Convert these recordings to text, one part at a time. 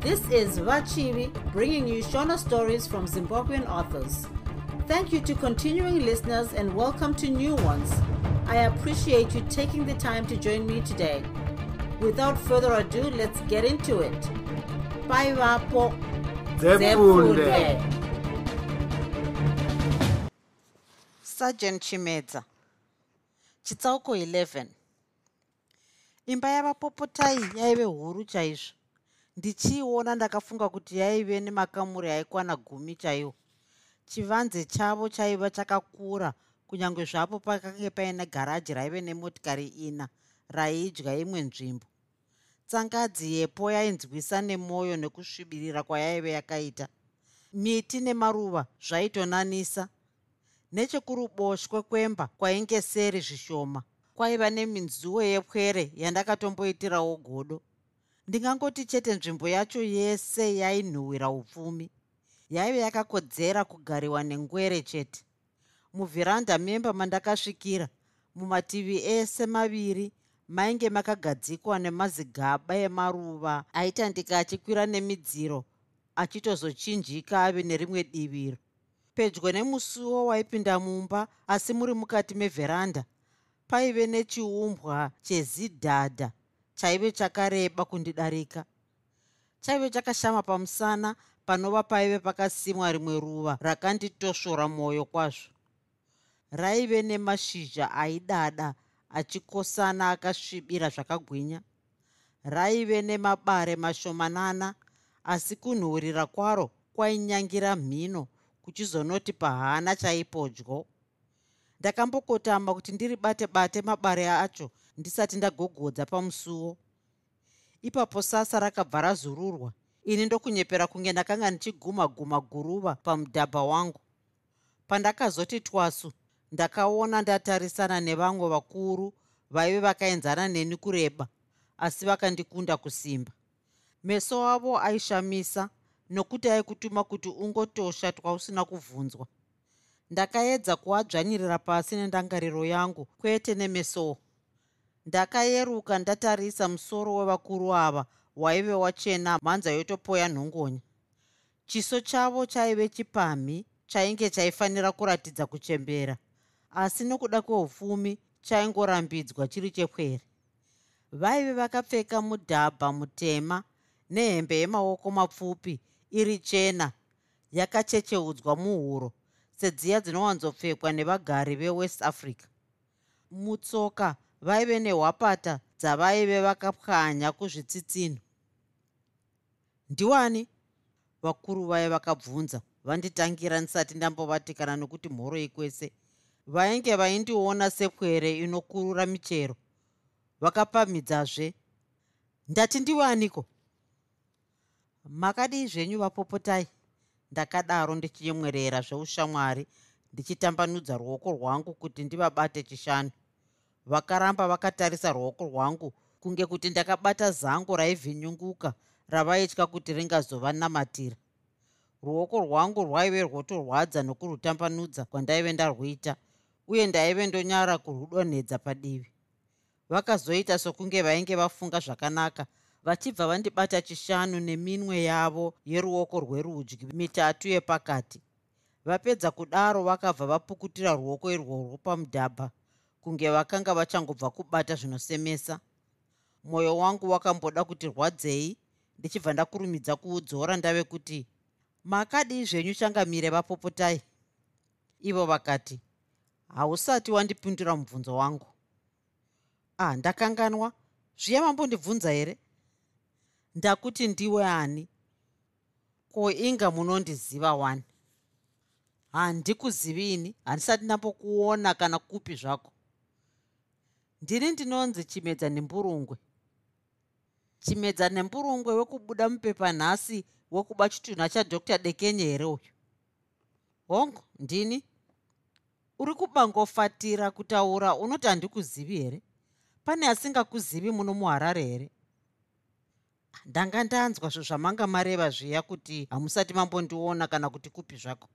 This is Vachivi bringing you Shona stories from Zimbabwean authors. Thank you to continuing listeners and welcome to new ones. I appreciate you taking the time to join me today. Without further ado, let's get into it. Bye, Vapo. Zefunde. sergeant chimedza chitsauko 11 imba yavapopotai yaive huru chaizvo ndichiiona ndakafunga kuti yaive nemakamuri aikwana gumi chaiwo. Chivanze chavo chaiva chakakura kunyange zvapo pakange paine garaji raive nemotikari ina raidya imwe nzvimbo. Tsangadzi yepo yainzwisa nemwoyo nekusvibirira kwayaive yakaita. Miti nemaruva zvaitonanisa. Nechekuruboshwe kwemba kwainge seri zvishoma. Kwaiva neminzuwe yepwere yandakatomboitirawo godo ndingangoti chete nzvimbo yacho yese yainhuhwira upfumi. Yaive yakakodzera kugariwa nengwere chete. Muvhiranda memba mandakasvikira mumativi ese maviri mainge makagadzikwa nemazigaba emaruva aitandika achikwira nemidziro achitozochinjika ave nerimwe diviro. Pedyo nemusuwo waipinda mumba asi muri mukati mevheranda paive nechiumbwa chezidhadha chaive chakareba kundidarika. Chaive chakashama pamusana panova paive pakasimwa rimwe ruva rakanditosvora mwoyo kwazvo. Raive nemashizha aidada achikosana akasvibira zvakagwinya. Raive nemabare mashomanana asi kunhuhurira kwaro kwainyangira mhino kuchizonoti pahana chaipodyo ndakambokotama kuti ndiribate bate mabare acho ndisati ndagogodza pamusuwo. Ipapo sasa rakabva razururwa. Ini ndokunyepera kunge ndakanga ndichiguma guma guruva pamudhabha wangu. Pandakazoti twasu ndakaona ndatarisana nevamwe vakuru vaive vakaenzana neni kureba asi vakandikunda kusimba. Meso avo aishamisa nokuti aikutuma kuti ungotosha twausina kubvunzwa ndakaedza kuadzvanyirira pasi nendangariro yangu kwete nemesowo ndakayeruka ndatarisa musoro wevakuru ava waive wachena mhanza yotopoya nhongonya chiso chavo chaive chipamhi chainge chaifanira kuratidza kuchembera. Asi nokuda kweupfumi chaingorambidzwa chiri chekwere. Vaive vakapfeka mudhabha mutema nehembe yemaoko mapfupi iri chena yakachecheudzwa muhuro sedziya dzinowanzopfekwa nevagari vewest africa. Mutsoka vaive nehwapata dzavaive vakapwanya kuzvitsitsinho. Ndiwani? Vakuru vaye vakabvunza vanditangira ndisati ndambovatikana nokuti mhoro ikwese. Vainge vaindiona sepwere inokurura michero. Vakapamhidzazve ndati ndiwaniko? Makadii zvenyu vapopotai ndakadaro ndichinyemwerera zveushamwari ndichitambanudza ruoko rwangu kuti ndivabate chishanu. Vakaramba vakatarisa ruoko rwangu kunge kuti ndakabata zango raivhinyunguka ravaitya kuti ringazovanamatira ruoko rwangu rwaive rwotorwadza nokurutambanudza kwandaive ndarwuita uye ndaive ndonyara kurwudonhedza padivi. Vakazoita sokunge vainge vafunga zvakanaka vachibva vandibata chishanu neminwe yavo yeruoko rwerudyi mitatu yepakati. Vapedza kudaro vakabva vapukutira ruoko irworwo pamudhabha kunge vakanga vachangobva kubata zvinosemesa. Mwoyo wangu wakamboda kuti rwadzei ndichibva ndakurumidza kuudzora ndave kuti makadii zvenyu changamire vapopotai. Ivo vakati hausati wandipindura mubvunzo wangu. Ah ndakanganwa? Zviya mambondibvunza here ndakuti ndiwe ani? Ko inga munondiziva wani? Handikuzivini? Handisati ndambokuona kana kupi zvako. Ndini ndinonzi chimedza nemburungwe. Chimedza nemburungwe wekubuda mupepa nhasi wekuba chitunha chadr dekenye here uyu? Hongu ndini? Uri kubangofatira kutaura unoti handikuzivi here? Pane asingakuzivi muno muharare here ndanga ndanzwa zvo zvamanga mareva zviya kuti hamusati mambondiona kana kuti kupi zvako.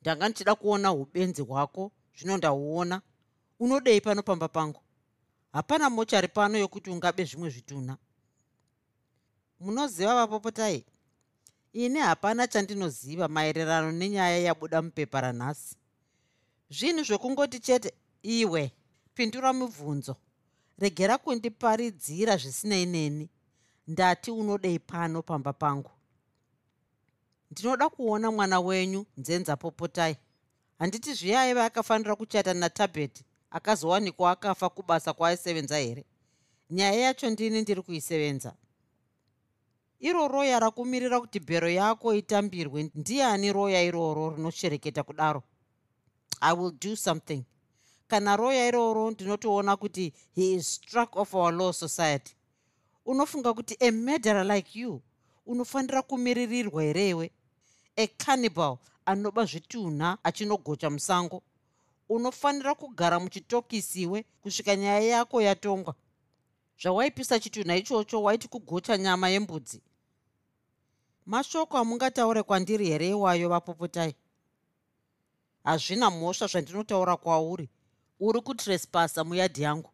Ndanga ndichida kuona ubenzi hwako zvino ndauona. Unodei pano pamba pangu? Hapana mochari pano yokuti ungabe zvimwe zvituna munoziva vapopotai ini hapana chandinoziva maererano nenyaya yabuda mupepa ranhasi. Zvinhu zvekungoti chete iwe pindura mibvunzo. Regera kundiparidzira zvisinei neni ndati unodei pano pamba pangu? Ndinoda kuona mwana wenyu nzenza popotai. Handiti zviyaiva akafanira kuchata natabheti akazowanikwa akafa kubasa kwaaisevenza here? Nyaya yacho ndini ndiri kuisevenza. Iro roya rakumirira kuti bhero yako itambirwe. Ndiani roya iroro rinoshereketa kudaro? I will do something. Kana roya iroro ndinotoona kuti he is struck off our law society unofunga kuti a murderer like you unofanira kumiririrwa herewe acannibal anoba zvitunha achinogocha musango. Unofanira kugara muchitokisiwe kusvika nyaya yako yatongwa. Zvawaipisa chitunha ichocho waiti kugocha nyama yembudzi. Mashoko amungataure kwandiri here iwayo vapopotai? Hazvina mhosva zvandinotaura kwauri. Uri kutrespasa muyadhi yangu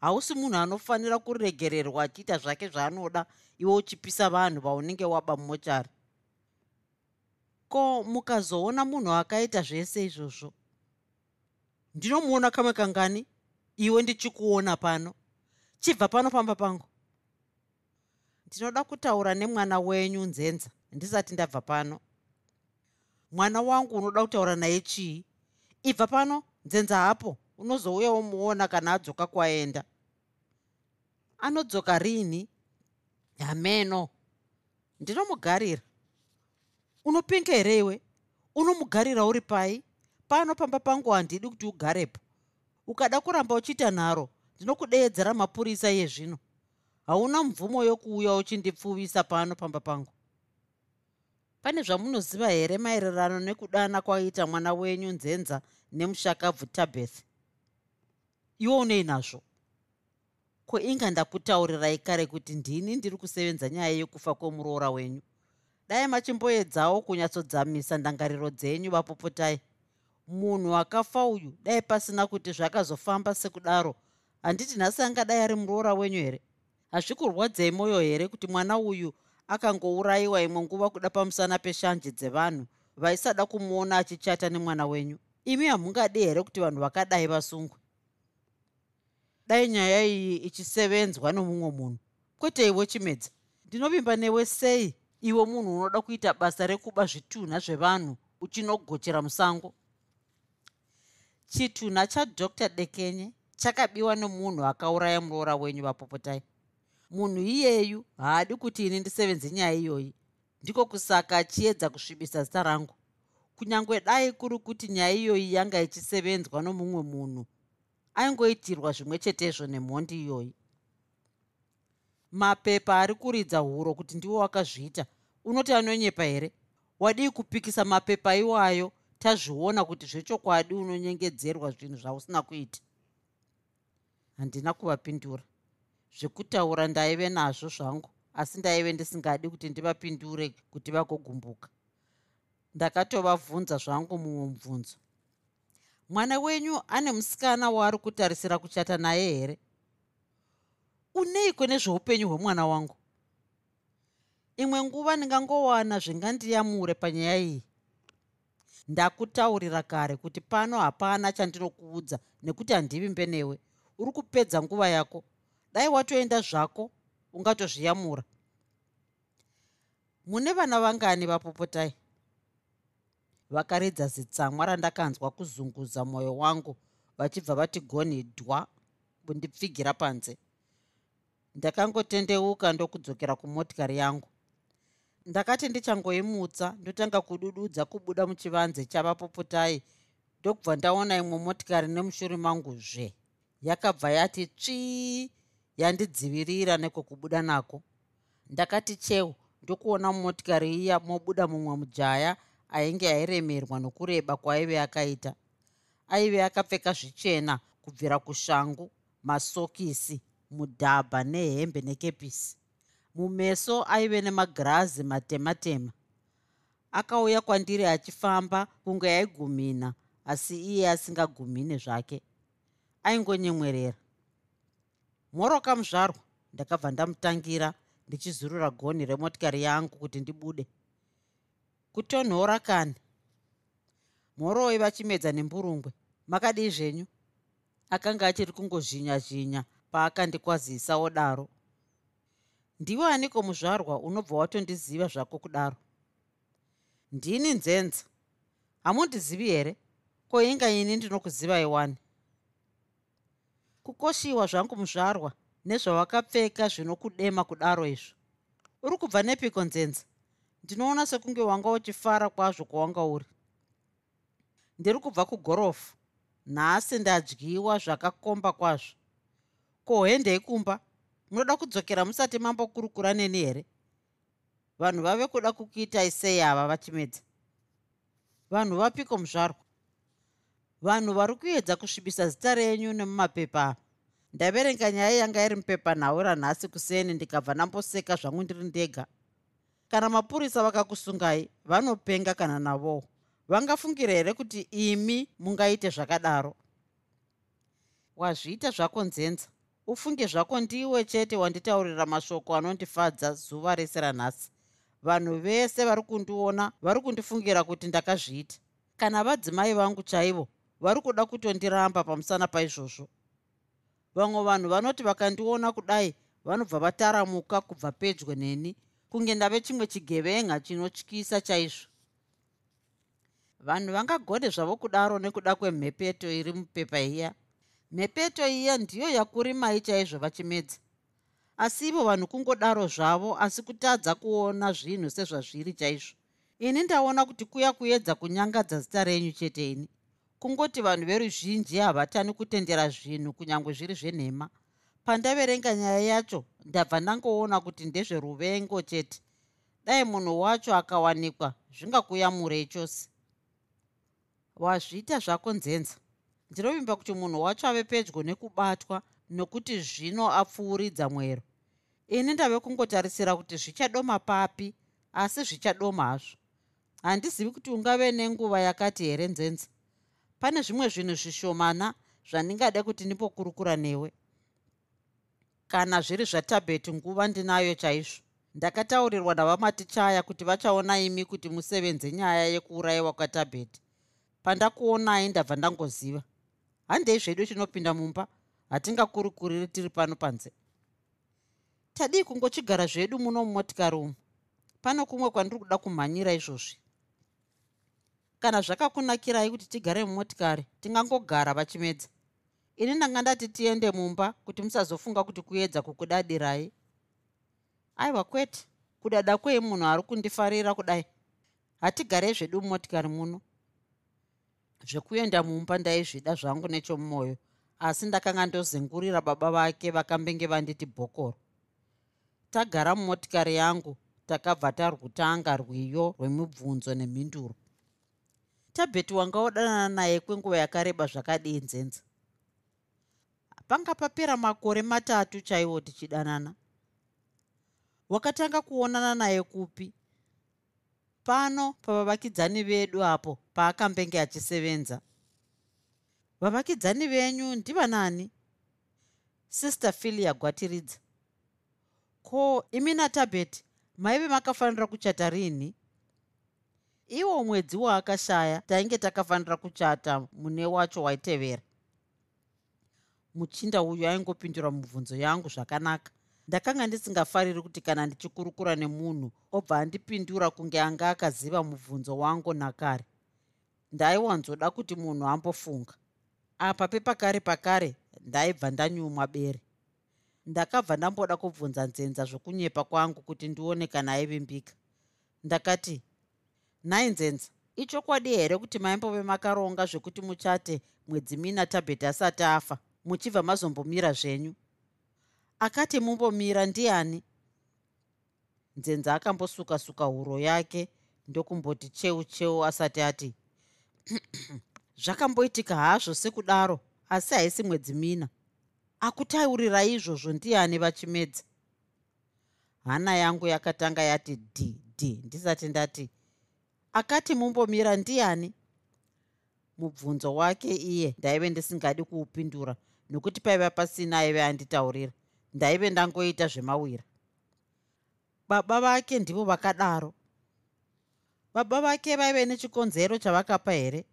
hausi munhu anofanira kuregererwa achiita zvake zvaanoda iwe uchipisa vanhu vaunenge waba mumochari. Ko mukazoona munhu akaita zvese izvozvo ndinomuona kamwe kangani? Iwe ndichikuona pano. Chibva pano pamba pangu. Ndinoda kutaura nemwana wenyu nzenza ndisati ndabva pano. Mwana wangu unoda kutaura naye chii? Ibva pano nzenza hapo unozouyawo muona kana adzoka kwaenda. Anodzoka rini? Hameno ndinomugarira. Unopinga here iwe? Unomugarira uri pai? Pano pamba pangu handidi kuti ugarepo. Ukada kuramba uchiita nharo ndinokudeedzera mapurisa iye zvino. Hauna mvumo yokuuya uchindipfuvisa pano pamba pangu. Pane zvamunoziva here maererano nekudana kwaita mwana wenyu nzenza nemushakabvu tabeth iwo unei nazvo? Ko inga ndakutaurirai kare kuti ndini ndiri kusevenza nyaya yekufa kwemuroora wenyu? Dai machimboedzawo kunyatsodzamisa ndangariro dzenyu vapopotai. Munhu akafa uyu dai pasina kuti zvakazofamba sekudaro handiti nhasi angadai ari muroora wenyu here? Hazvikurwadzei mwoyo here kuti mwana uyu akangourayiwa imwe nguva kuda pamusana peshanje dzevanhu vaisada kumuona achichata nemwana wenyu? Imi hamungadi here kuti vanhu vakadai vasungwe dai nyaya iyi ichisevenzwa nomumwe munhu. Kwete iwe chimedza ndinovimba newe sei iwe munhu unoda kuita basa rekuba zvitunha zvevanhu uchinogochera musango? Chitunha chadr dekenye chakabiwa nomunhu akauraya muroora wenyu vapopotai. Munhu iyeyu haadi kuti ini ndisevenze nyaya iyoyi. Ndiko kusaka achiedza kusvibisa zita rangu. Kunyange dai kuri kuti nyaya iyoyi yanga ichisevenzwa nomumwe munhu aingoitirwa zvimwe chetezvo nemhondi iyoyi. Mapepa ari kuridza huro kuti ndiwo wakazviita unoti anonyepa here? Wadii kupikisa mapepa iwayo? Tazviona kuti zvechokwadi unonyengedzerwa zvinhu zvausina kuita. Handina kuvapindura. Zvekutaura ndaive nazvo zvangu asi ndaive ndisingadi kuti ndivapindure kuti vagogumbuka. Ndakatovabvunza zvangu mumwe mubvunzo mwana wenyu ane musikana waari kutarisira kuchata naye here? Uneiko nezveupenyu hwemwana wangu? Imwe nguva ndingangowana zvingandiyamure panyaya iyi. Ndakutaurira kare kuti pano hapana chandinokuudza nekuti handivimbe newe uri kupedza nguva yako. Dai watoenda zvako ungatozviyamura. Mune vana vangani vapopotai vakaridza zitsamwa randakanzwa kuzunguza mwoyo wangu vachibva vati goni dhwa kundipfigira panze. Ndakangotendeuka ndokudzokera kumotikari yangu. Ndakati ndichangoimutsa ndotanga kudududza kubuda muchivanze chavapopotai ndokubva ndaona imwe motikari nemushure mangu zve yakabva yati tsvii yandidzivirira nekwekubuda nako. Ndakati cheu ndokuona motikari iya mobuda mumwe mujaya ainge airemerwa nokureba kwaaive akaita. Aive akapfeka zvichena kubvira kushangu masokisi mudhabha nehembe nekepisi. Mumeso aive nemagirazi matema-tema. Akauya kwandiri achifamba kunge aigumhina asi iye asingagumhine zvake. Aingonyemwerera. Moroka muzvarwa ndakabva ndamutangira ndichizurura gonhi remotikari yangu kuti ndibude kutonhora kani. Mhoroi vachimedza nemburungwe. Makadii zvenyu? Akanga achiri kungozhinya zhinya paakandikwazisawo daro ndiwaniko muzvarwa unobva watondiziva zvako kudaro? Ndini nzenza. Hamundizivi here? Ko inga ini ndinokuzivai wani kukoshiwa zvangu muzvarwa nezvawakapfeka zvinokudema kudaro izvo. Uri kubva nepiko nzenza ndinoona sekunge wanga uchifara kwazvo kwawanga uri. Ndiri kubva kugorofu. Nhasi ndadyiwa zvakakomba kwazvo. Ko hende yekumba munoda kudzokera musati mambokurukura neni here? Vanhu vave kuda kukuitai sei ava vachimedza? Vanhu vapiko muzvarwa? Vanhu vari kuedza kusvibisa zita renyu nemumapepa ava. Ndaverenga nyaya yanga iri mupepanhau ranhasi kuseni ndikabva ndamboseka zvangu ndiri ndega kana mapurisa vakakusungai vanopenga kana navowo vangafungira here kuti imi mungaite zvakadaro? Wazviita zvako nzenza. Ufunge zvako ndiwe chete wanditaurira mashoko anondifadza zuva rese ranhasi. Vanhu vese vari kundiona vari kundifungira kuti ndakazviita. Kana vadzimai vangu chaivo vari kuda kutondiramba pamusana paizvozvo. Vamwe vanhu vanoti vakandiona kudai vanobva vataramuka kubva pedyo neni kunge ndave chimwe chigevenga chinotyisa chaizvo. Vanhu vangagone zvavo kudaro nekuda kwemhepeto iri mupepa iya. Mhepeto iya ndiyo yakurimai chaizvo vachimedza. Asi ivo vanhu kungodaro zvavo asi kutadza kuona zvinhu sezvazviri chaizvo. Ini ndaona kuti kuya kuedza kunyangadza zita renyu chete ini. Kungoti vanhu veruzhinji havatani kutendera zvinhu kunyange zviri zvenhema pandaverenga nyaya yacho ndabva ndangoona kuti ndezveruvengo chete. Dai munhu wacho akawanikwa zvingakuyamurei chose. Wazviita zvako nzenza. Ndinovimba kuti munhu wacho ave pedyo nekubatwa nokuti zvino apfuuridza mwero. Ini ndave kungotarisira kuti zvichadoma papi asi zvichadoma hazvo. Handizivi kuti ungave nenguva yakati here nzenza? Pane zvimwe zvinhu zvishomana zvandingade kuti ndimbokurukura newe kana zviri zvatabheti nguva ndinayo chaizvo. Ndakataurirwa navamatichaya kuti vachaona imi kuti musevenze nyaya yekuurayiwa kwatabheti pandakuonai ndabva ndangoziva. Handei zvedu chinopinda mumba? Hatingakurukuriri tiri pano panze. Tadii kungochigara zvedu muno mumotikari umu? Pano kumwe kwandiri kuda kumhanyira izvozvi. Kana zvakakunakirai kuti tigare mumotikari tingangogara vachimedza ini ndanga ndati tiende mumba kuti musazofunga kuti kuedza kukudadirai. Aiwa kwete kudada kwei munhu ari kundifarira kudai? Hatigarei zvedu mumotikari muno. Zvekuenda mumba ndaizvida zvangu nechomumwoyo asi ndakanga ndozengurira baba vake vakambenge vanditi bhokoro. Tagara mumotikari yangu takabva tarwutanga rwiyo rwemibvunzo nemhinduro. Tabheti wanga wadanana naye kwenguva yakareba zvakadii nzenza panga papera makore matatu chaiwo tichidanana. Wakatanga kuonana naye kupi? Pano pavavakidzani vedu apo paakambenge achisevenza. Vavakidzani venyu ndivanani sister filia gwatiridza. Ko imi natabheti maive makafanira kuchata rini? Iwo mwedzi waakashaya tainge takafanira kuchata mune wacho waitevera muchinda uyu aingopindura mubvunzo yangu zvakanaka. Ndakanga ndisingafariri kuti kana ndichikurukura nemunhu obva andipindura kunge anga akaziva mubvunzo wangu nakare ndaiwanzoda kuti munhu ambofunga. Apa pepakare pakare ndaibva ndanyumwa bere. Ndakabva ndamboda kubvunza nzenza zvokunyepa kwangu kuti ndione kana aivimbika. Ndakati nhai nzenza ichokwadi here kuti maimbove makaronga zvekuti muchate mwedzi mina tabheti asati afa muchibva mazombomira zvenyu. Akati mumbomira ndiani? Nzenza akambosuka suka huro yake ndokumboti cheu cheu asati ati zvakamboitika hazvo sekudaro asi haisi mwedzi mina. Akutaurira izvozvo ndiani vachimedza? Hana yangu yakatanga yati dhi dhi ndisati ndati akati mumbomira ndiani? Mubvunzo wake iye ndaive ndisingadi kuupindura nokuti paiva pasina aive anditaurira ndaive ndangoita zvemawira. Baba vake ndivo vakadaro. Baba vake vaive nechikonzero chavakapa here?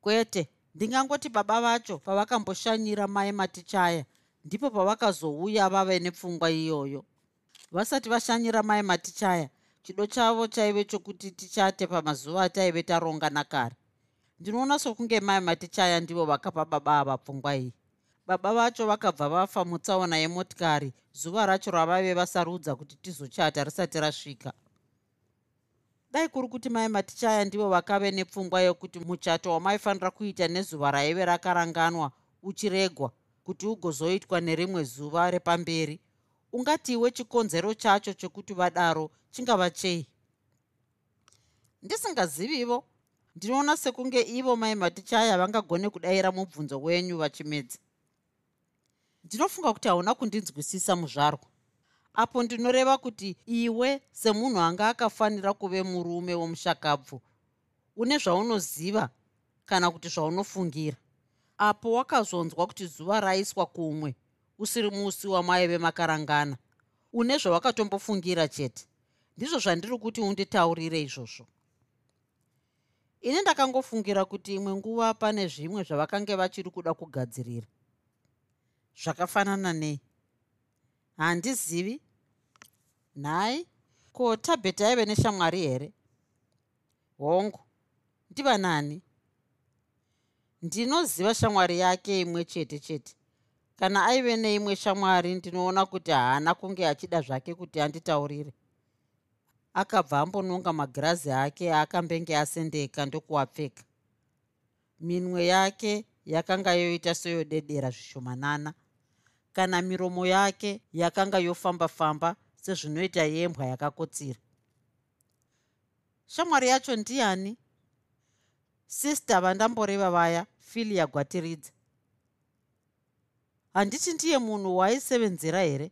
Kwete ndingangoti baba vacho pavakamboshanyira mai matichaya ndipo pavakazouya vave nepfungwa iyoyo. Vasati vashanyira mai matichaya chido chavo chaive chokuti tichate pamazuva ataive tarongana kare ndinoona sokunge mai matichaya ndivo vakapa baba ava pfungwa iyi. Baba vacho vakabva vafa mutsaona yemotikari zuva racho ravaive vasarudza kuti tizochata risati rasvika. Dai kuri kuti mai matichaya ndivo vakave nepfungwa yokuti muchato wamaifanira kuita nezuva raive rakaranganwa uchiregwa kuti ugozoitwa nerimwe zuva repamberi. Ungatiwe chikonzero chacho chokuti vadaro chingava chei? Ndisingazivivo ndinoona sekunge ivo mai matichaya vangagone kudayira mubvunzo wenyu vachimedzi. Ndinofunga kuti hauna kundinzwisisa muzvarwa. Apo ndinoreva kuti iwe semunhu anga akafanira kuve murume womushakabvu une zvaunoziva kana kuti zvaunofungira. Apo wakazonzwa kuti zuva raiswa kumwe usiri musi wamaive makarangana une zvawakatombofungira chete. Ndizvo zvandiri kuti unditaurire izvozvo ini ndakangofungira kuti imwe nguva pane zvimwe zvavakange vachiri kuda kugadzirira. Zvakafanana nei? Handizivi. Nhai. Ko tabheti aive neshamwari here? Hongu ndiva nani? Ndinoziva shamwari yake imwe chete chete. Kana aive neimwe shamwari ndinoona kuti haana kunge achida zvake kuti anditaurire akabva ambononga magirazi ake aakambenge asendeka ndokuapfeka. Minwe yake yakanga yoita seyodedera zvishomanana. Kana miromo yake yakanga yofamba-famba sezvinoita yembwa yakakotsira. Shamwari yacho ndiani? Sista vandamboreva vaya filia gwatiridza handiti ndiye munhu waaisevenzera here?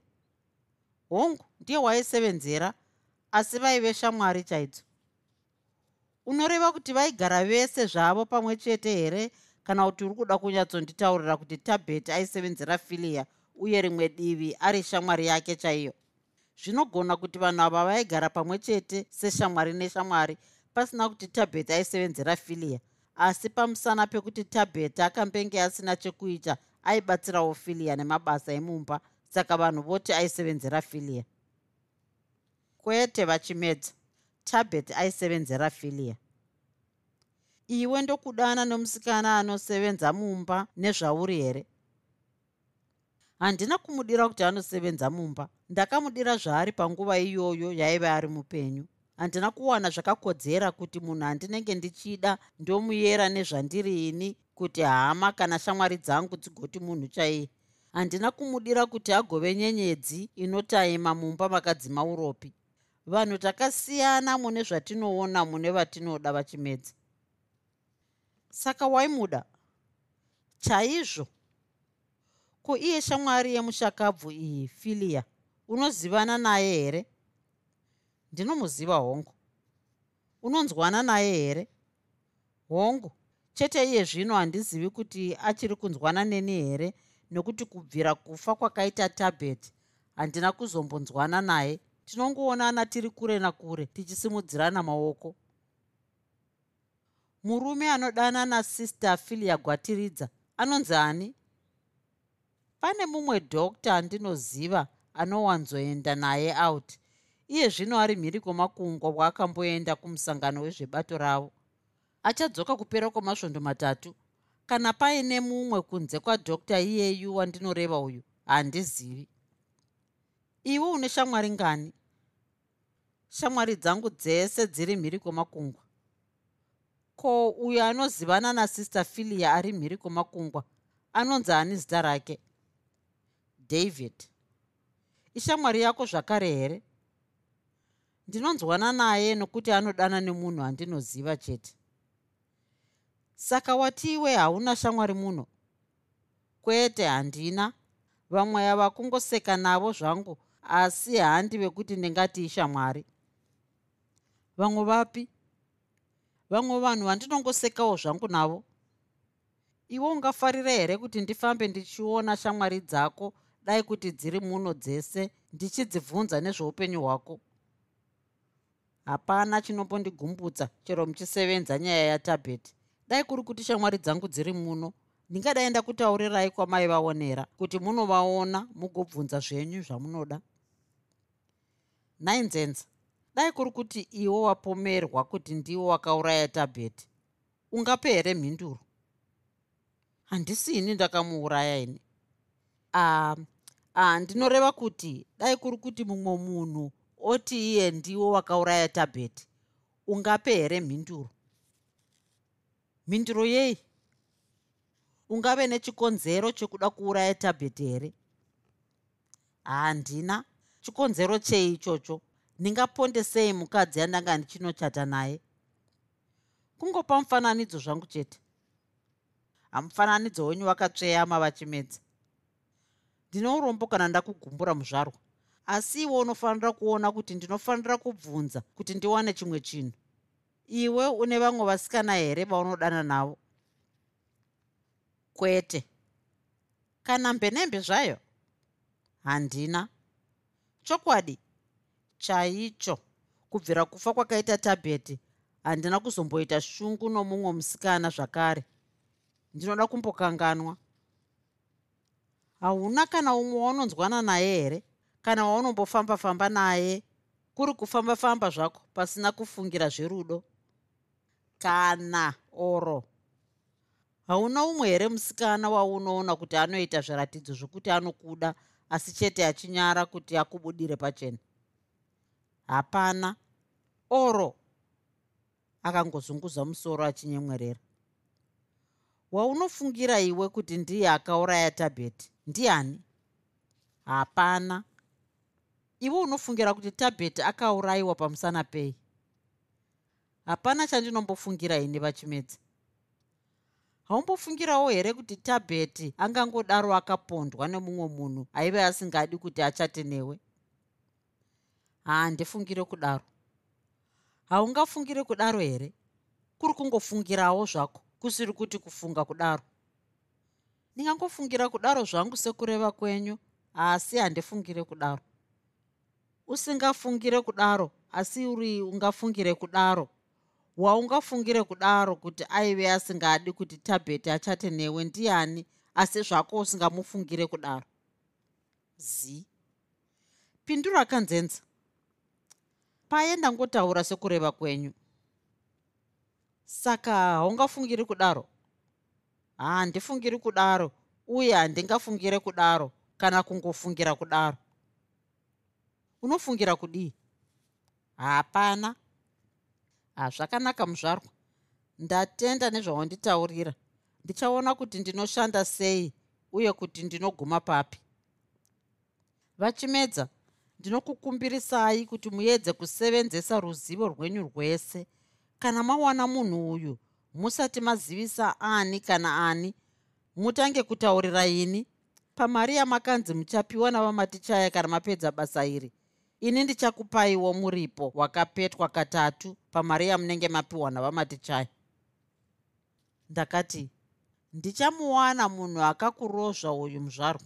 Hongu ndiye waaisevenzera asi vaive shamwari chaidzo unoreva kuti vaigara vese zvavo pamwe chete here? Kana kuti uri kuda kunyatsonditaurira kuti tabheti aisevenzera filia uye rimwe divi ari shamwari yake chaiyo? Zvinogona kuti vanhu ava vaigara pamwe chete seshamwari neshamwari pasina kuti tabheti aisevenzera filia asi pamusana pekuti tabheti akambenge asina chekuita aibatsirawo filia nemabasa emumba saka vanhu voti aisevenzera filia kwete vachimedza. Tabheti aisevenzera filia. Iwe ndokudana nomusikana anosevenza mumba nezvauri here? Handina kumudira kuti anosevenza mumba. Ndakamudira zvaari panguva iyoyo yaiva ari mupenyu. Handina kuwana zvakakodzera kuti munhu handinenge ndichida ndomuyera nezvandiri ini kuti hama kana shamwari dzangu dzigoti munhu chaiye. Handina kumudira kuti agove nyenyedzi inotaima mumba makadzima uropi vanhu takasiyana mune zvatinoona mune vatinoda vachimedza. Saka waimuda? Chaizvo ko iye shamwari yemushakabvu iyi filia unozivana naye here? Ndinomuziva hongu. Unonzwana naye here? Hongu chete iye zvino handizivi kuti achiri kunzwana neni here nokuti kubvira kufa kwakaita tabheti handina kuzombonzwana naye tinongoonana tiri kure nakure tichisimudzirana maoko. Murume anodana nasister filia gwatiridza anonzi ani? Pane mumwe dhokta andinoziva anowanzoenda naye out iye zvino ari mhiri kwemakungwa kwaakamboenda kumusangano wezvebato ravo. Achadzoka kupera kwemasvondo matatu. Kana paine mumwe kunze kwadhokta iyeyu wandinoreva uyu handizivi. Iwe une shamwari ngani shamwari dzangu dzese dziri mhiri kwemakungwa ko uyo anozivana nasister filia ari mhiri kwemakungwa anonzi ani zita rake? David. Ishamwari yako zvakare here? Ndinonzwana naye nokuti anodana nemunhu andinoziva chete. Saka watiiwe hauna shamwari muno? Kwete handina. Vamwe ava kungoseka navo zvangu asi handi vekuti ndingati ishamwari vamwe vapi? Vamwe vanhu vandinongosekawo zvangu navo. Iwe ungafarira here kuti ndifambe ndichiona shamwari dzako? Dai kuti dziri muno dzese ndichidzibvunza nezveupenyu hwako. Hapana chinombondigumbutsa chero muchisevenza nyaya yatabheti. Dai kuri kuti shamwari dzangu dziri muno ndingadai ndakutaurirai kwamai vaonera kuti munovaona mugobvunza zvenyu zvamunoda? Nhai nzenza dai kuri kuti iwo wapomerwa kuti ndiwo wakauraya tabheti ungape here mhinduro? Handisini ndakamuuraya ini. A a ndinoreva kuti dai kuri kuti mumwe munhu oti iye ndiwo wakauraya tabheti ungape here mhinduro? Mhinduro yei? Ungave nechikonzero chekuda kuuraya tabheti here? Handina. Chikonzero chei ichocho ndingaponde sei mukadzi yandanga ndichinochata naye? Kungopa mufananidzo zvangu chete. Hamufananidzo wenyu wakatsveyama vachimedza. Ndine urombo kana ndakugumbura muzvarwa. Asi iwe unofanira kuona kuti ndinofanira kubvunza kuti ndiwane chimwe chinhu. Iwe une vamwe vasikana here vaunodana navo? Kwete. Kana mbenembe zvayo? Handina. Chokwadi chaicho. Kubvira kufa kwakaita tabheti handina kuzomboita shungu nomumwe musikana zvakare. Ndinoda kumbokanganwa. Hauna kana umwe waunonzwana naye here? Kana waunombofamba-famba naye? Kuri kufamba-famba zvako pasina kufungira zverudo? Kana oro. Hauna umwe here musikana waunoona kuti anoita zviratidzo zvokuti anokuda asi chete achinyara kuti akubudire pachena hapana. Oro. Akangozunguza musoro achinyemwerera. Waunofungira iwe kuti ndiye akauraya tabheti? Ndiani? Hapana. Iwe unofungira kuti tabheti akaurayiwa pamusana pei? Hapana chandinombofungira ini vachimedzi. Haumbofungirawo here kuti tabheti angangodaro akapondwa nemumwe munhu aive asingadi kuti achate newe handifungire kudaro. Haungafungire kudaro here? Kuri kungofungirawo zvako kusiri kuti kufunga kudaro. Ndingangofungira kudaro zvangu sekureva kwenyu asi handifungire kudaro. Usingafungire kudaro asi uri ungafungire kudaro. Waungafungire kudaro kuti aive asingadi kuti tabheti achate newe ndiani asi zvako usingamufungire kudaro. Zi. Pindura kanzenza paye ndangotaura sekureva kwenyu. Saka haungafungiri kudaro. Handifungiri kudaro. Uye handingafungire kudaro kana kungofungira kudaro. Unofungira kudii hapana. Hazvakanaka muzvarwa. Ndatenda nezvaunditaurira ndichaona kuti ndinoshanda sei uye kuti ndinoguma papi. Vachimedza ndinokukumbirisai kuti muedze kusevenzesa ruzivo rwenyu rwese. Kana mawana munhu uyu musati mazivisa ani kana ani mutange kutaurira ini. Pamari yamakanzi muchapiwa navamatichaya kana mapedza basa iri ini ndichakupaiwo muripo wakapetwa katatu pamari yamunenge mapiwa navamatichaya. Ndakati ndichamuwana munhu akakurozva uyu muzvarwa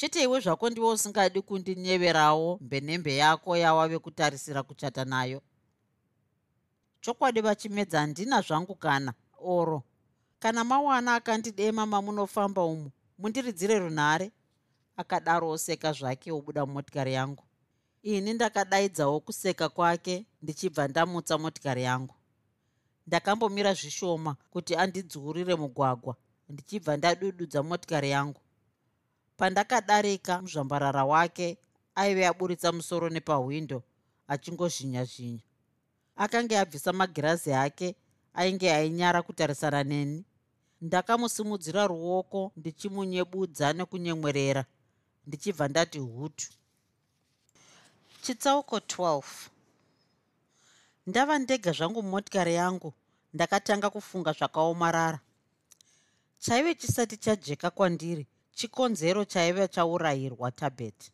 chete iwe zvako ndiwe usingadi kundinyeverawo mbenembe yako yawave kutarisira kuchata nayo. Chokwadi vachimedza handina zvangu kana oro. Kana mawana akandidema mamunofamba umu mundiridzire runhare? Akadaro oseka zvake obuda mumotikari yangu. Ini ndakadaidzawo kuseka kwake ndichibva ndamutsa motikari yangu. Ndakambomira zvishoma kuti andidzurire mugwagwa ndichibva ndadududza motikari yangu pandakadarika muzvambarara wake aive aburitsa musoro nepahwindo achingozhinya zhinya akanga abvisa magirazi ake ainge ainyara kutarisana neni. Ndakamusimudzira ruoko ndichimunyebudza nekunyemwerera ndichibva ndati hutu. Chitsauko 12 ndava ndega zvangu mumotikari yangu ndakatanga kufunga zvakaomarara. Chaive chisati chajeka kwandiri chikonzero chaive chaurayirwa tabet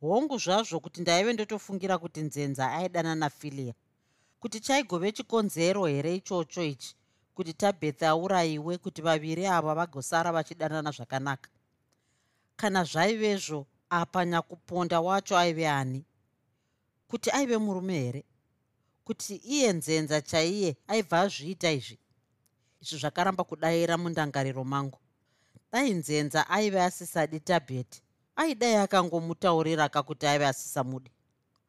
hongu zvazvo kuti ndaive ndotofungira kuti nzenza aidana nafilia kuti chaigove chikonzero here ichocho ichi? Kuti tabeth aurayiwe kuti vaviri ava vagosara vachidanana zvakanaka? Kana zvaivezvo apa nyakuponda wacho aive ani? Kuti aive murume here? Kuti iye nzenza chaiye aibva azviita izvi? Izvi zvakaramba kudayira mundangariro mangu dai nzenza aive asisadi tabheti aidai akangomutaurira kakuti aive asisamudi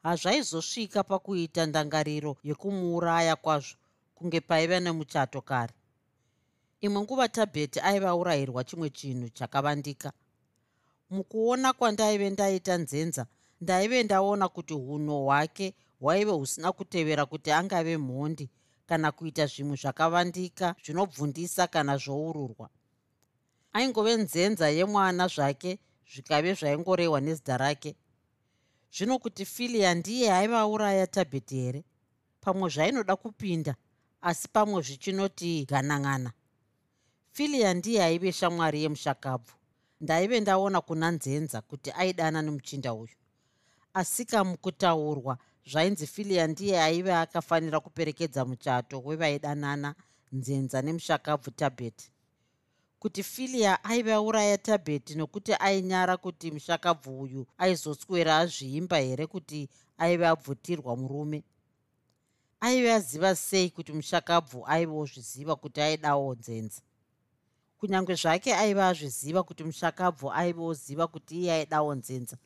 hazvaizosvika pakuita ndangariro yekumuuraya kwazvo kunge paiva nemuchato kare. Imwe nguva tabheti aive aurayirwa chimwe chinhu chakavandika. Mukuona kwandaive ndaita nzenza ndaive ndaona kuti uno hwake hwaive husina kutevera kuti angave mhondi kana kuita zvimwe zvakavandika zvinobvundisa kana zvoururwa aingove nzenza yemwana zvake zvikave zvaingorehwa nezita rake. Zvino kuti filia ndiye aivauraya tabheti here? Pamwe zvainoda kupinda asi pamwe zvichinoti ganang'ana. Filia ndiye aive shamwari yemushakabvu. Ndaive ndaona kuna nzenza kuti aidana nemuchinda uyu. Asika mukutaurwa zvainzi filia ndiye aive akafanira kuperekedza muchato wevaidanana nzenza nemushakabvu tabheti kuti filia aive auraya tabheti nokuti ainyara kuti mushakabvu uyu aizoswera azviimba here kuti aive abvutirwa murume? Aive aziva sei kuti mushakabvu aivewo zviziva kuti aidawo nzenza? Kunyange zvake aive azviziva kuti mushakabvu aivewo ziva kuti iye aidawo nzenza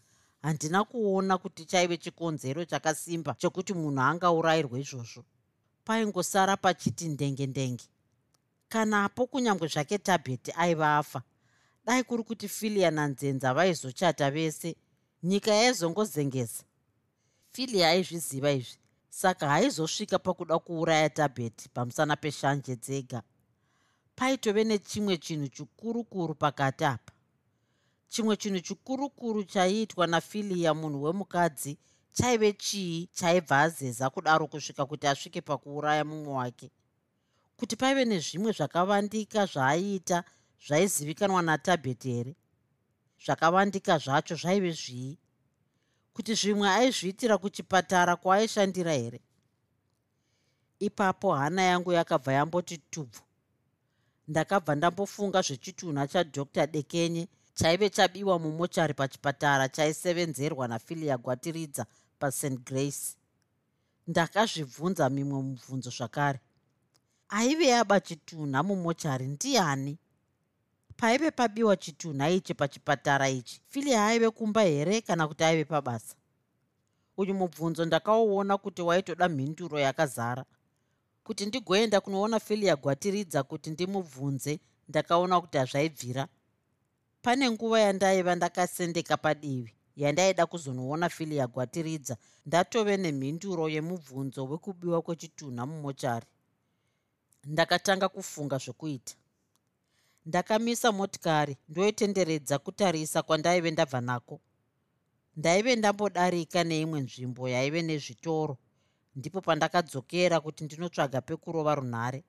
handina kuona kuti chaive chikonzero chakasimba chokuti munhu angaurayirwa izvozvo. Paingosara pachiti ndenge ndenge kanapo kunyange zvake tabheti aiva afa dai kuri kuti filia nanzenza vaizochata vese nyika yaizongozengeza filia aizviziva izvi saka haizosvika pakuda kuuraya tabheti pamusana peshanje dzega. Paitove nechimwe chinhu chikurukuru pakati apa. Chimwe chinhu chikurukuru chaiitwa nafilia munhu wemukadzi chaive chii chaibva azeza kudaro kusvika kuti asvike pakuuraya mumwe wake kuti paive nezvimwe zvakavandika zvaaiita zvaizivikanwa natabheti here? Zvakavandika zvacho zvaive zvii? Kuti zvimwe aizviitira kuchipatara kwaaishandira here? Ipapo hana yangu yakabva yamboti tubvu. Ndakabva ndambofunga zvechitunha chadr. Dekenye chaive chabiwa mumochari pachipatara chaisevenzerwa nafilia gwatiridza past grace. Ndakazvibvunza mimwe mubvunzo zvakare aive aba chitunha mumochari ndiani? Paive pabiwa chitunha ichi pachipatara ichi. Filia aive kumba here kana kuti aive pabasa? Uyu mubvunzo ndakauona kuti waitoda mhinduro yakazara. Kuti ndigoenda kunoona filia gwatiridza kuti ndimubvunze ndakaona kuti hazvaibvira. Pane nguva yandaiva ndakasendeka padivi yandaida kuzonoona filia gwatiridza ndatove nemhinduro yemubvunzo wekubiwa kwechitunha mumochari ndakatanga kufunga zvokuita. Ndakamisa motikari ndoitenderedza kutarisa kwandaive ndabva nako. Ndaive ndambodarika neimwe nzvimbo yaive nezvitoro ndipo pandakadzokera kuti ndinotsvaga pekurova runhare.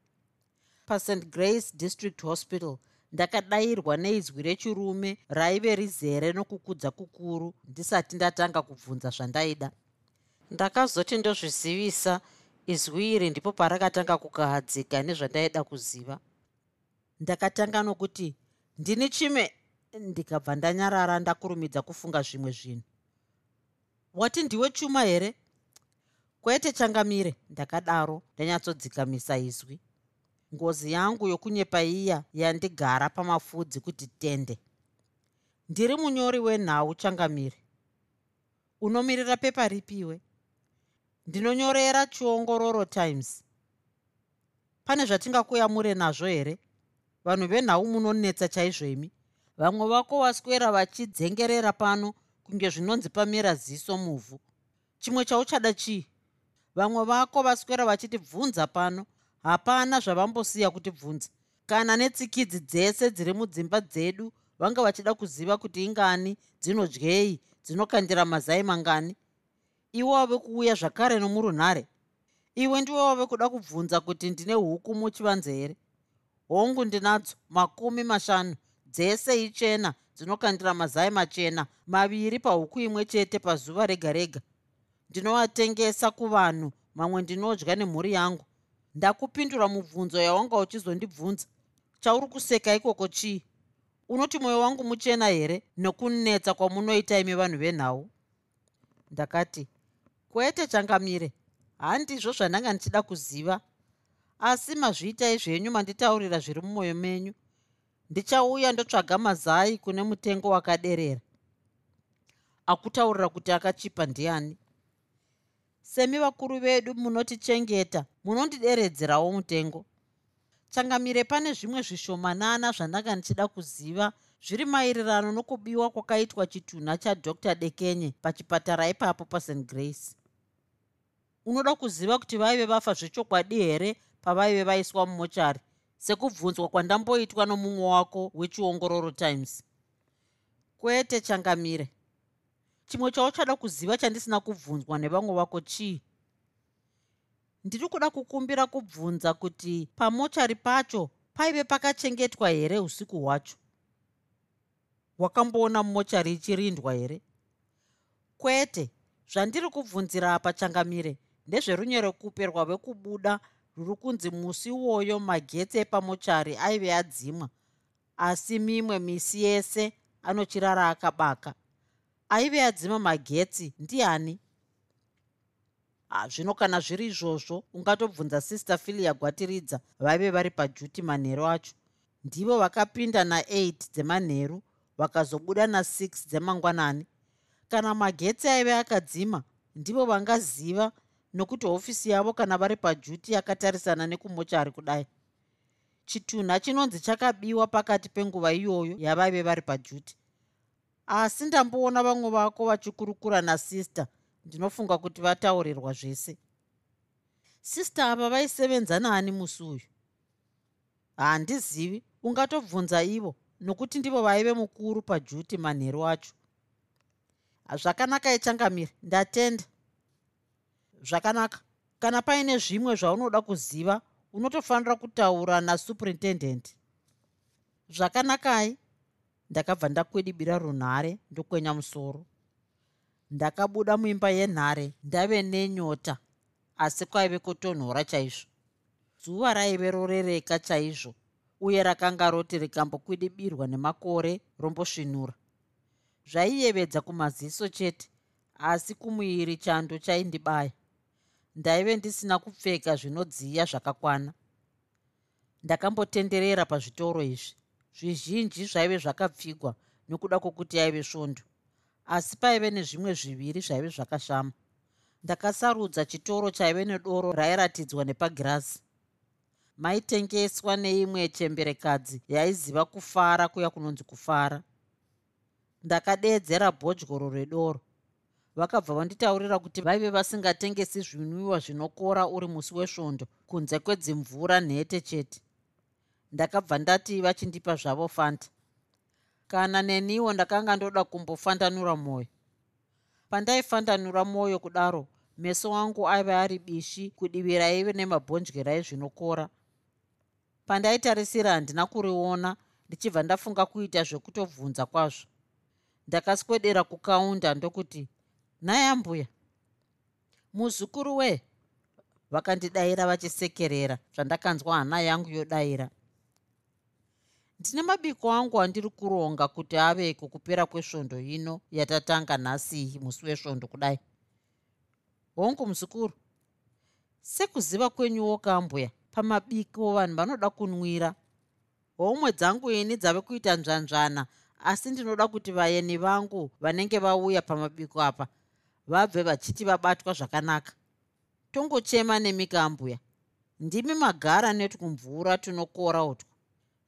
Past grace district hospital ndakadayirwa neizwi rechirume raive rizere nokukudza kukuru ndisati ndatanga kubvunza zvandaida. Ndakazoti ndozvizivisa izwi iri ndipo parakatanga kukahadzika nezvandaida kuziva. Ndakatanga nokuti ndini chime? Ndikabva ndanyarara ndakurumidza kufunga zvimwe zvinhu. Wati ndiwe chuma here? Kwete changamire. Ndakadaro ndanyatsodzikamisa izwi. Ngozi yangu yokunyepa iya yandigara pamafudzi kuti tende. Ndiri munyori wenhau changamire. Unomirira pepa ripiwe ndinonyorera chiongororo times. Pane zvatingakuyamure nazvo here? Vanhu venhau munonetsa chaizvo imi vamwe vako vaswera vachidzengerera pano kunge zvinonzi pamera ziso muvhu. Chimwe chauchada chii? Vamwe vako vaswera vachitibvunza pano? Hapana zvavambosiya kutibvunza kana netsikidzi dzese dziri mudzimba dzedu vanga vachida kuziva kuti ingani dzinodyei dzinokandira mazai mangani iwe wave kuuya zvakare nomurunhare. Iwe ndiwe wave kuda kubvunza kuti ndine huku muchivanze here hongu ndinadzo makumi mashanu dzese ichena dzinokandira mazai machena maviri pahuku imwe chete pazuva rega rega. Ndinovatengesa kuvanhu mamwe ndinodya nemhuri yangu. Ndakupindura mubvunzo yawanga uchizondibvunza. Chauri kuseka ikoko chii? Unoti mwoyo wangu muchena here nekunetsa kwamunoita imi vanhu venhau? Ndakati kwete changamire. Handizvo zvandanga ndichida kuziva. Asi mazviitai zvenyu manditaurira zviri mumwoyo menyu. Ndichauya ndotsvaga mazai kune mutengo wakaderera. Akutaurira kuti akachipa ndiani. Semi vakuru vedu munotichengeta munondideredzerawo mutengo. Changamire pane zvimwe zvishomanana zvandanga ndichida kuziva zviri maererano nokubiwa kwakaitwa chitunha chadr dekenye pachipatara ipapo past grace unoda kuziva kuti vaive vafa zvechokwadi here pavaive vaiswa mumochari? Sekubvunzwa kwandamboitwa nomumwe wako wechiongororo times. Kwete changamire. Chimwe chauchada kuziva chandisina kubvunzwa nevamwe vako chii? Ndiri kuda kukumbira kubvunza kuti pamochari pacho paive pakachengetwa here usiku hwacho? Wakamboona mochari ichirindwa here? Kwete zvandiri kubvunzira apa changamire ndezverunyerekupe rwave kubuda ruri kunzi musi iwoyo magetsi epamochari aive adzimwa. Asi mimwe misi yese anochirara akabaka. Aive adzima magetsi ndiani? Ah, zvino kana zviri izvozvo ungatobvunza sister filia gwatiridza vaive vari pajuti manheru acho. Ndivo vakapinda na8 dzemanheru vakazobuda na6 dzemangwanani. Kana magetsi aive akadzima ndivo vangaziva nokuti hofisi yavo kana vari pajuti yakatarisana nekumochari kudai. Chitunha chinonzi chakabiwa pakati penguva iyoyo yavaive vari pajuti. Asi ndamboona vamwe vako vachikurukura nasista ndinofunga kuti vataurirwa zvese. Sista ava vaisevenza naani musi uyu? Handizivi ungatobvunza ivo nokuti ndivo vaive mukuru pajuti manheru acho. Zvakanaka ichangamiri ndatenda zvakanaka. Kana paine zvimwe zvaunoda kuziva unotofanira kutaura nasuperindendent zvakanakai ndakabva ndakwidibira runhare ndokwenya musoro. Ndakabuda muimba yenhare ndave nenyota asi kwaive kutonhora chaizvo. Zuva raive rorereka chaizvo uye rakanga roti rikambokwidibirwa nemakore rombosvinura. Zvaiyevedza kumaziso chete asi kumuiri chando chaindibaya ndaive ndisina kupfeka zvinodziya zvakakwana. Ndakambotenderera pazvitoro izvi. Zvizhinji zvaive zvakapfigwa nokuda kwokuti aive svondo. Asi paive nezvimwe zviviri zvaive zvakashama. Ndakasarudza chitoro chaive nedoro rairatidzwa nepagirazi. Maitengeswa neimwe chemberekadzi yaiziva kufara kuya kunonzi kufara. Ndakadeedzera bhodyoro redoro vakabva vanditaurira kuti vaive vasingatengesi zvinwiwa zvinokora uri musi wesvondo kunze kwedzimvura nhete chete. Ndakabva ndati vachindipa zvavo fanta. Kana neniwo ndakanga ndoda kumbofandanura mwoyo. Pandaifandanura mwoyo kudaro meso wangu aiva ari bishi kudivira ive nemabhonjera ezvinokora pandaitarisira handina kuriona ndichibva ndafunga kuita zvekutobvunza kwazvo. Ndakaswedera kukaunda ndokuti nhai ambuya muzukuru wee vakandidayira vachisekerera zvandakanzwa hana yangu yodayira. Ndine mabiko angu andiri kuronga kuti aveko kupera kwesvondo ino yatatanga nhasi musi wesvondo kudai. Hongu muzukuru sekuziva kwenyuwo kambuya pamabiko vanhu vanoda kunwira homwe dzangu ini dzave kuita nzvanzvana asi ndinoda kuti vaeni vangu vanenge vauya pamabiko apa vabve vachiti vabatwa zvakanaka. Tongochema nemikambuya ndimi magara netwumvura tunokora utwo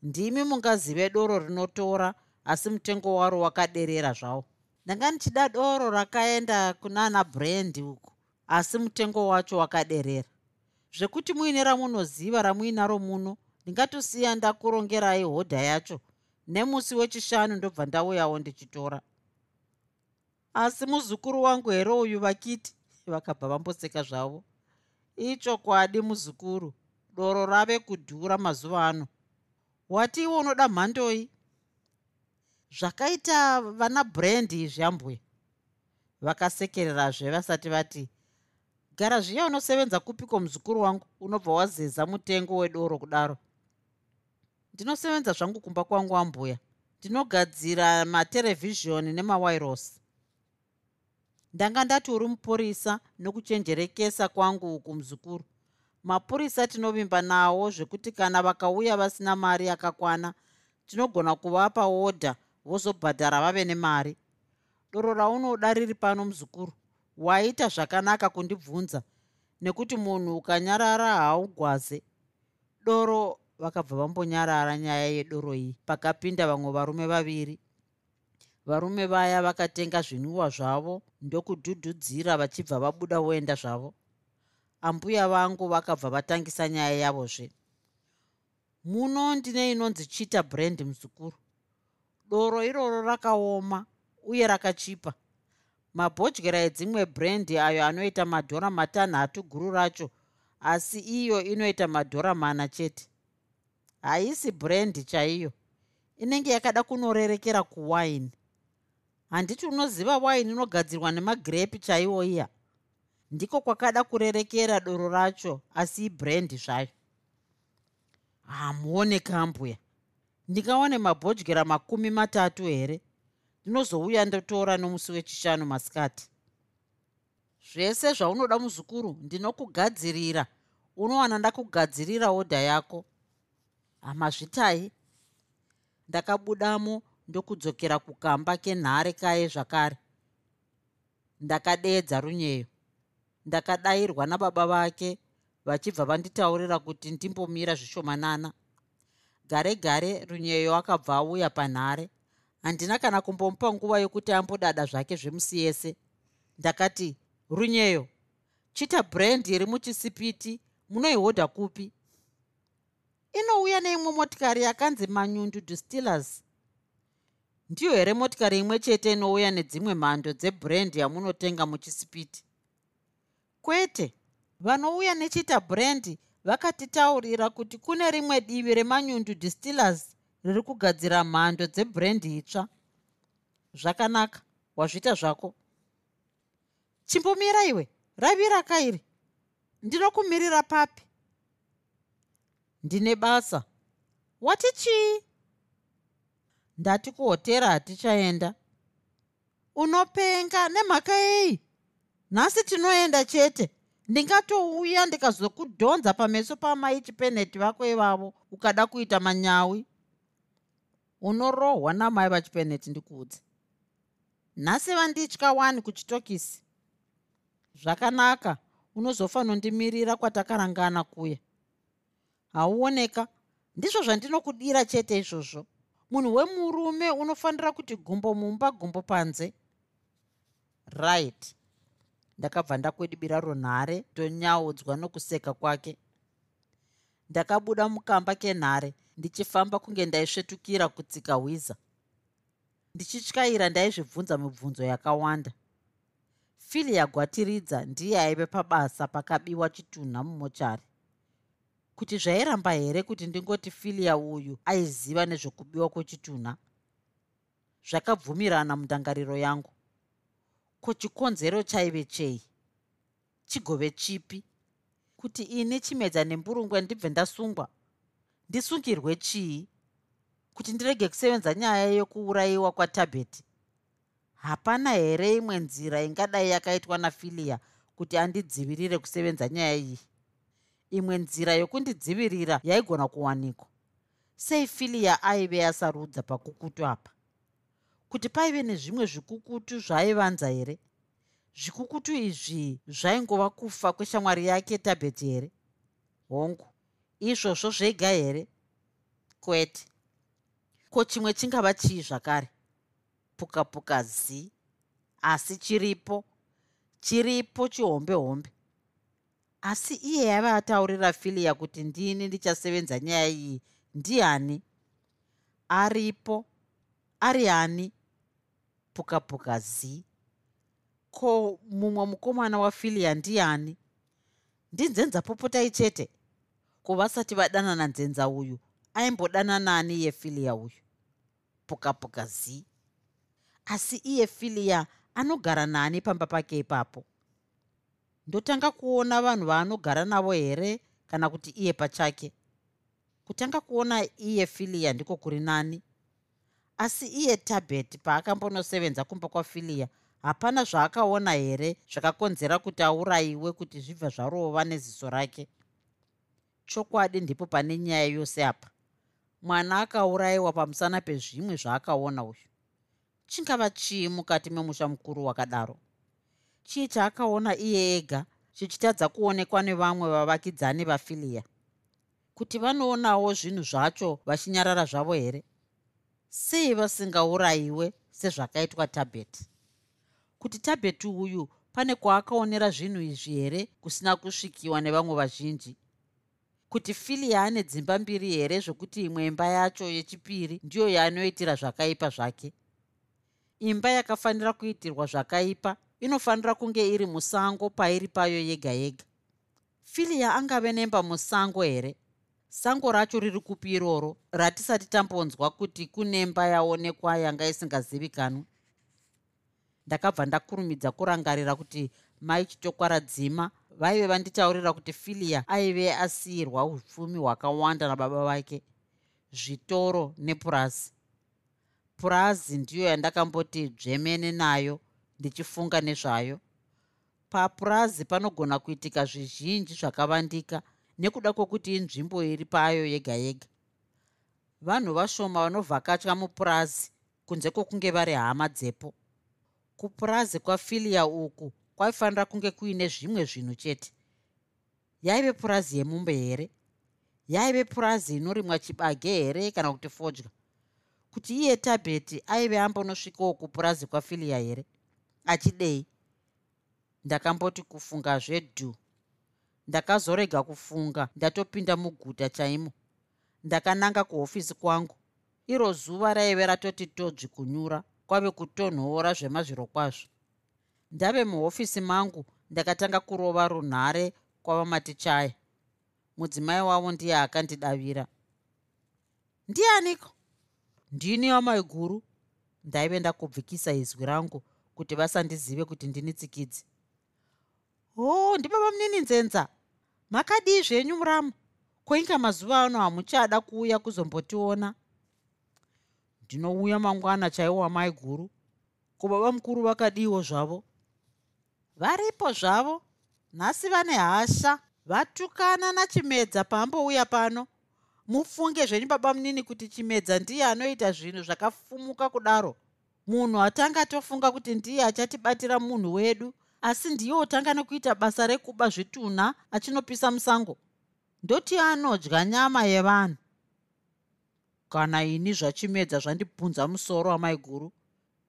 ndimi mungazive doro rinotora asi mutengo waro wakaderera zvawo ndanga ndichida doro rakaenda kunana brandi uku asi mutengo wacho wakaderera. Zvekuti muine ramunoziva ramuinaro muno ndingatosiya ndakurongerai hodha yacho. Nemusi wechishanu ndobva ndauyawo ndichitora asi muzukuru wangu here uyu vakiti? Vakabva vamboseka zvavo. Ichokwadi muzukuru? Doro rave kudhura mazuva ano. Wati iwo unoda mhandoi? Zvakaita vana brandi izvi ambuya vakasekererazve vasati vati gara zviya unosevenza kupiko muzukuru wangu? Unobva wazeza mutengo wedoro kudaro. Ndinosevenza zvangu kumba kwangu ambuya. Ndinogadzira materevhizhoni nemawairosi ndanga ndati uri mupurisa nokuchenjerekesa kwangu uku muzukuru mapurisa tinovimba nawo zvekuti kana vakauya vasina mari yakakwana tinogona kuvapa odha vozobhadhara vave nemari. Doro raunoda riri pano muzukuru waita zvakanaka kundibvunza nekuti munhu ukanyarara haugwaze. Doro vakabva vambonyarara nyaya yedoro iyi pakapinda vamwe varume vaviri varume vaya vakatenga zvinwiwa zvavo ndokudhudhudzira vachibva vabuda voenda zvavo. Ambuya vangu vakabva vatangisa nyaya yavozve. Muno ndine inonzi chita brand muzukuru. Doro iroro rakaoma uye rakachipa. Mabhodyera edzimwe brendi ayo anoita madhora matanhatu guru racho asi iyo inoita madhora mana chete. Haisi brendi chaiyo. Inenge yakada kunorerekera kuwaini handiti unoziva waini inogadzirwa nemagirepi chaiwo iya? Ndiko kwakada kurerekera doro racho asi ibrendi zvayo. Hamuone kambuya ndingawane mabhodyera makumi matatu here? Ndinozouya ndotora nomusi wechishanu masikati. Zvese zvaunoda muzukuru ndinokugadzirira. Unowana ndakugadzirira odha yako. Hamazvitai. Ndakabudamo ndokudzokera kukamba kenhare kaye zvakare. Ndakadeedza runyeyo. Ndakadayirwa nababa vake vachibva vanditaurira kuti ndimbomira zvishomanana. Gare gare runyeyo akabva auya panhare. Handina kana kumbomupa nguva yokuti ambodada zvake zvemusi yese. Ndakati runyeyo chita brand iri muchisipiti munoihodha kupi? Inouya neimwe motikari yakanzi manyundu distillers ndiyo here motikari imwe chete inouya nedzimwe mhando dzebrand yamunotenga muchisipiti kwete vanouya nechita brand vakatitaurira kuti kune rimwe divi remanyundu distillers riri kugadzira mhando dzebrand itsva. Zvakanaka wazviita zvako. Chimbomira iwe ravira kairi ndinokumirira papi? Ndine basa. Wati chii ndati kuhotera hatichaenda. Unopenga nemhaka yei nhasi tinoenda chete. Ndingatouya ndikazokudhonza pameso pamai chipeneti vako ivavo ukada kuita manyawi. Unorohwa namai vachipeneti ndikuudze. Nhasi vanditya wani kuchitokisi. Zvakanaka unozofanondimirira kwatakarangana kuya. Hauoneka. Ndizvo zvandinokudira chete izvozvo munhu wemurume unofanira kuti gumbo mumba gumbo panze. Right. Ndakabva ndakwedibira runhare tonyaudzwa nokuseka kwake. Ndakabuda mukamba kenhare ndichifamba kunge ndaisvetukira kutsika hwiza. Ndichityaira ndaizvibvunza mibvunzo yakawanda. Fili yagwatiridza ndiye aive pabasa pakabiwa chitunha mumochari kuti zvairamba here kuti ndingoti filia uyu aiziva nezvekubiwa kwechitunha? Zvakabvumirana mundangariro yangu. Ko chikonzero chaive chei? Chigove chipi? Kuti ini chimedza nemburungwe ndibve ndasungwa? Ndisungirwe chii? Kuti ndirege kusevenza nyaya yokuurayiwa kwatabheti? Hapana here imwe nzira ingadai yakaitwa nafilia kuti andidzivirire kusevenza nyaya iyi imwe nzira yokundidzivirira yaigona kuwanikwa. Sei filia aive asarudza pakukutu apa? Kuti paive nezvimwe zvikukutu zvaaivanza here? Zvikukutu izvi zvaingova kufa kweshamwari yake tabheti here? Hongu izvozvo zvega here? Kwete. Ko chimwe chingava chii zvakare? Puka puka zi asi chiripo. Chiripo chihombe hombe asi iye yava ataurira filia kuti ndini ndichasevenza nyaya iyi. Ndiani? Aripo. Ari ani? Puka puka zi. Ko mumwe mukomana wafilia ndiani? Ndinzenza popotai chete kuvasati vadanana nzenza uyu? Aimbodananani iye filia uyu? Puka puka zi. Asi iye filia anogara nani pamba pake ipapo ndotanga kuona vanhu vaanogara navo here kana kuti iye pachake? Kutanga kuona iye filia ndiko kuri nani? Asi iye tabet paakambonosevenza kumba kwafilia hapana zvaakaona here zvakakonzera kuti aurayiwe kuti zvibva zvarova neziso rake? Chokwadi ndipo pane nyaya yose apa. Mwana akaurayiwa pamusana pezvimwe zvaakaona uyu. Chingava chii mukati memusha mukuru wakadaro chii chaakaona iye ega chichitadza kuonekwa nevamwe vavakidzani vafilia kuti vanoonawo zvinhu zvacho vachinyarara zvavo here? Sei vasingaurayiwe sezvakaitwa tabet? Kuti tabet uyu pane kwaakaonera zvinhu izvi here kusina kusvikiwa nevamwe vazhinji? Kuti filia ane dzimba mbiri here zvokuti imwe imba yacho yechipiri ndiyo yaanoitira zvakaipa zvake? Imba yakafanira kuitirwa zvakaipa inofanira kunge iri musango pairi payo yega yega. Filia angave nemba musango here? Sango racho riri kupi iroro? Ratisati tambonzwa kuti kunemba yaonekwa yanga isingazivikanwa ndakabva ndakurumidza kurangarira kuti mai chitokwaradzima vaive vanditaurira kuti filia aive asiyirwa upfumi hwakawanda nababa vake. Zvitoro nepurazi. Purazi ndiyo yandakamboti dzvemene nayo ndichifunga nezvayo. Papurazi panogona kuitika zvizhinji zvakavandika nekuda kwokuti inzvimbo iri payo yega yega. Vanhu vashoma vanovhakatya mupurazi kunze kwokunge vari hama dzepo. Kupurazi kwafilia uku kwaifanira kunge kuine zvimwe zvinhu chete. Yaive purazi yemumbe here? Yaive purazi inorimwa chibage here kana kuti fodya? Kuti iye tabheti aive ambonosvikawo kupurazi kwafilia here achidei. Ndakamboti kufunga zvedhu. Ndakazorega kufunga. Ndatopinda muguta chaimo. Ndakananga kuhofisi kwangu. Iro zuva raive ratoti todzvi kunyura kwave kutonhora zvemazviro kwazvo. Ndave muhofisi mangu ndakatanga kurova runhare kwavamatichaya mudzimai wavo ndiye akandidavira. Ndianiko? Ndini amai guru ndaive ndakubvikisa izwi rangu kuti vasandizive kuti ndini tsikidzi. O oh, ndibaba munini nzenza? Makadii zvenyu muramo koinga mazuva ano hamuchada kuuya kuzombotiona. Ndinouya mangwana chaiwo amai guru ko baba mukuru vakadiiwo zvavo. Varipo zvavo nhasi vane hasha. Vatukana nachimedza paambouya pano. Mufunge zvenyu baba munini kuti chimedza ndiye anoita zvinhu zvakafumuka kudaro munhu atanga tofunga kuti ndiye achatibatira munhu wedu asi ndiye otanga nekuita basa rekuba zvitunha achinopisa musango. Ndoti anodya nyama yevanhu. Kana ini zvachimedza zvandibvunza musoro amai guru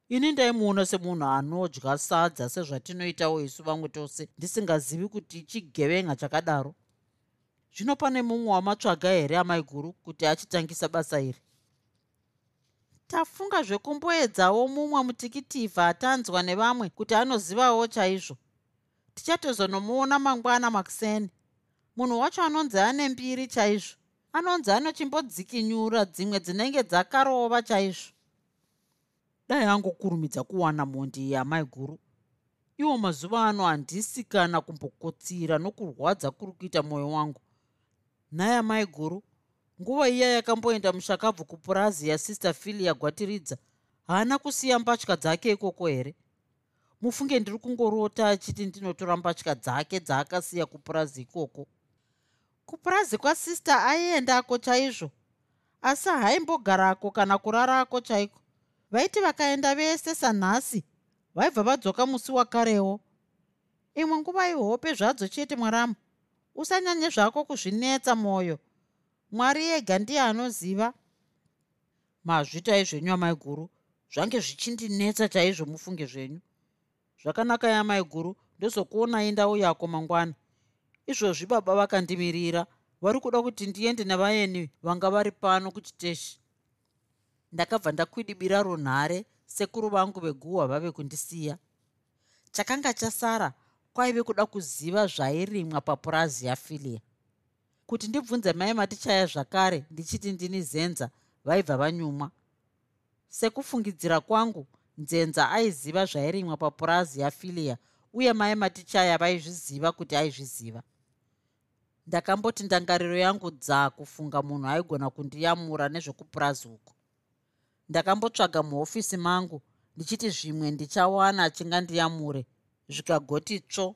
ini ndaimuona semunhu anodya sadza sezvatinoitawo isu vamwe tose ndisingazivi kuti chigevenga chakadaro. Zvino pane mumwe wamatsvaga here amai guru kuti achitangisa basa iri tafunga zvekumboedzawo mumwe mutikitivha atanzwa nevamwe kuti anozivawo chaizvo. Tichatozonomuona mangwana makuseni. Munhu wacho anonzi ane mbiri chaizvo. Anonzi anochimbodzikinyura dzimwe dzinenge dzakarova chaizvo. Dai angokurumidza kuwana mhondi iyi amai guru. Iwo mazuva ano handisi kana kumbokotsira nokurwadza kuri kuita mwoyo wangu. Nhaye amai guru nguva iya yakamboenda mushakabvu kupurazi yasister fili yagwatiridza haana kusiya mbatya dzake ikoko here? Mufunge ndiri kungorota achiti ndinotora mbatya dzake dzaakasiya kupurazi ikoko. Kupurazi kwasister aiendako chaizvo? Asi haimbogarako kana kurarako chaiko? Vaiti vakaenda vese sanhasi vaibva vadzoka musi wakarewo. Imwe nguva ihope zvadzo chete mwaramu usanyanye zvako kuzvinetsa mwoyo mwari ega ndiye anoziva mazvitai zvenyu amai guru zvange zvichindinetsa chaizvo mufunge zvenyu. Zvakanaka yamai guru ndozokuonai ndau yako mangwana. Izvozvi baba vakandimirira vari kuda kuti ndiende nevaeni vanga vari pano kuchiteshi. Ndakabva ndakwidibira runhare sekuru vangu veguhwa vave kundisiya. Chakanga chasara kwaive kuda kuziva zvairimwa papurazi yafilia kuti ndibvunze mai matichaya zvakare ndichiti ndini zenza vaibva vanyumwa. Sekufungidzira kwangu nzenza aiziva zvairimwa papurazi yafilia uye mai matichaya vaizviziva kuti aizviziva. Ndakamboti ndangariro yangu dza kufunga munhu aigona kundiyamura nezvekupurazi uku. Ndakambotsvaga muhofisi mangu ndichiti zvimwe ndichawana chingandiyamure zvikagoti tsvo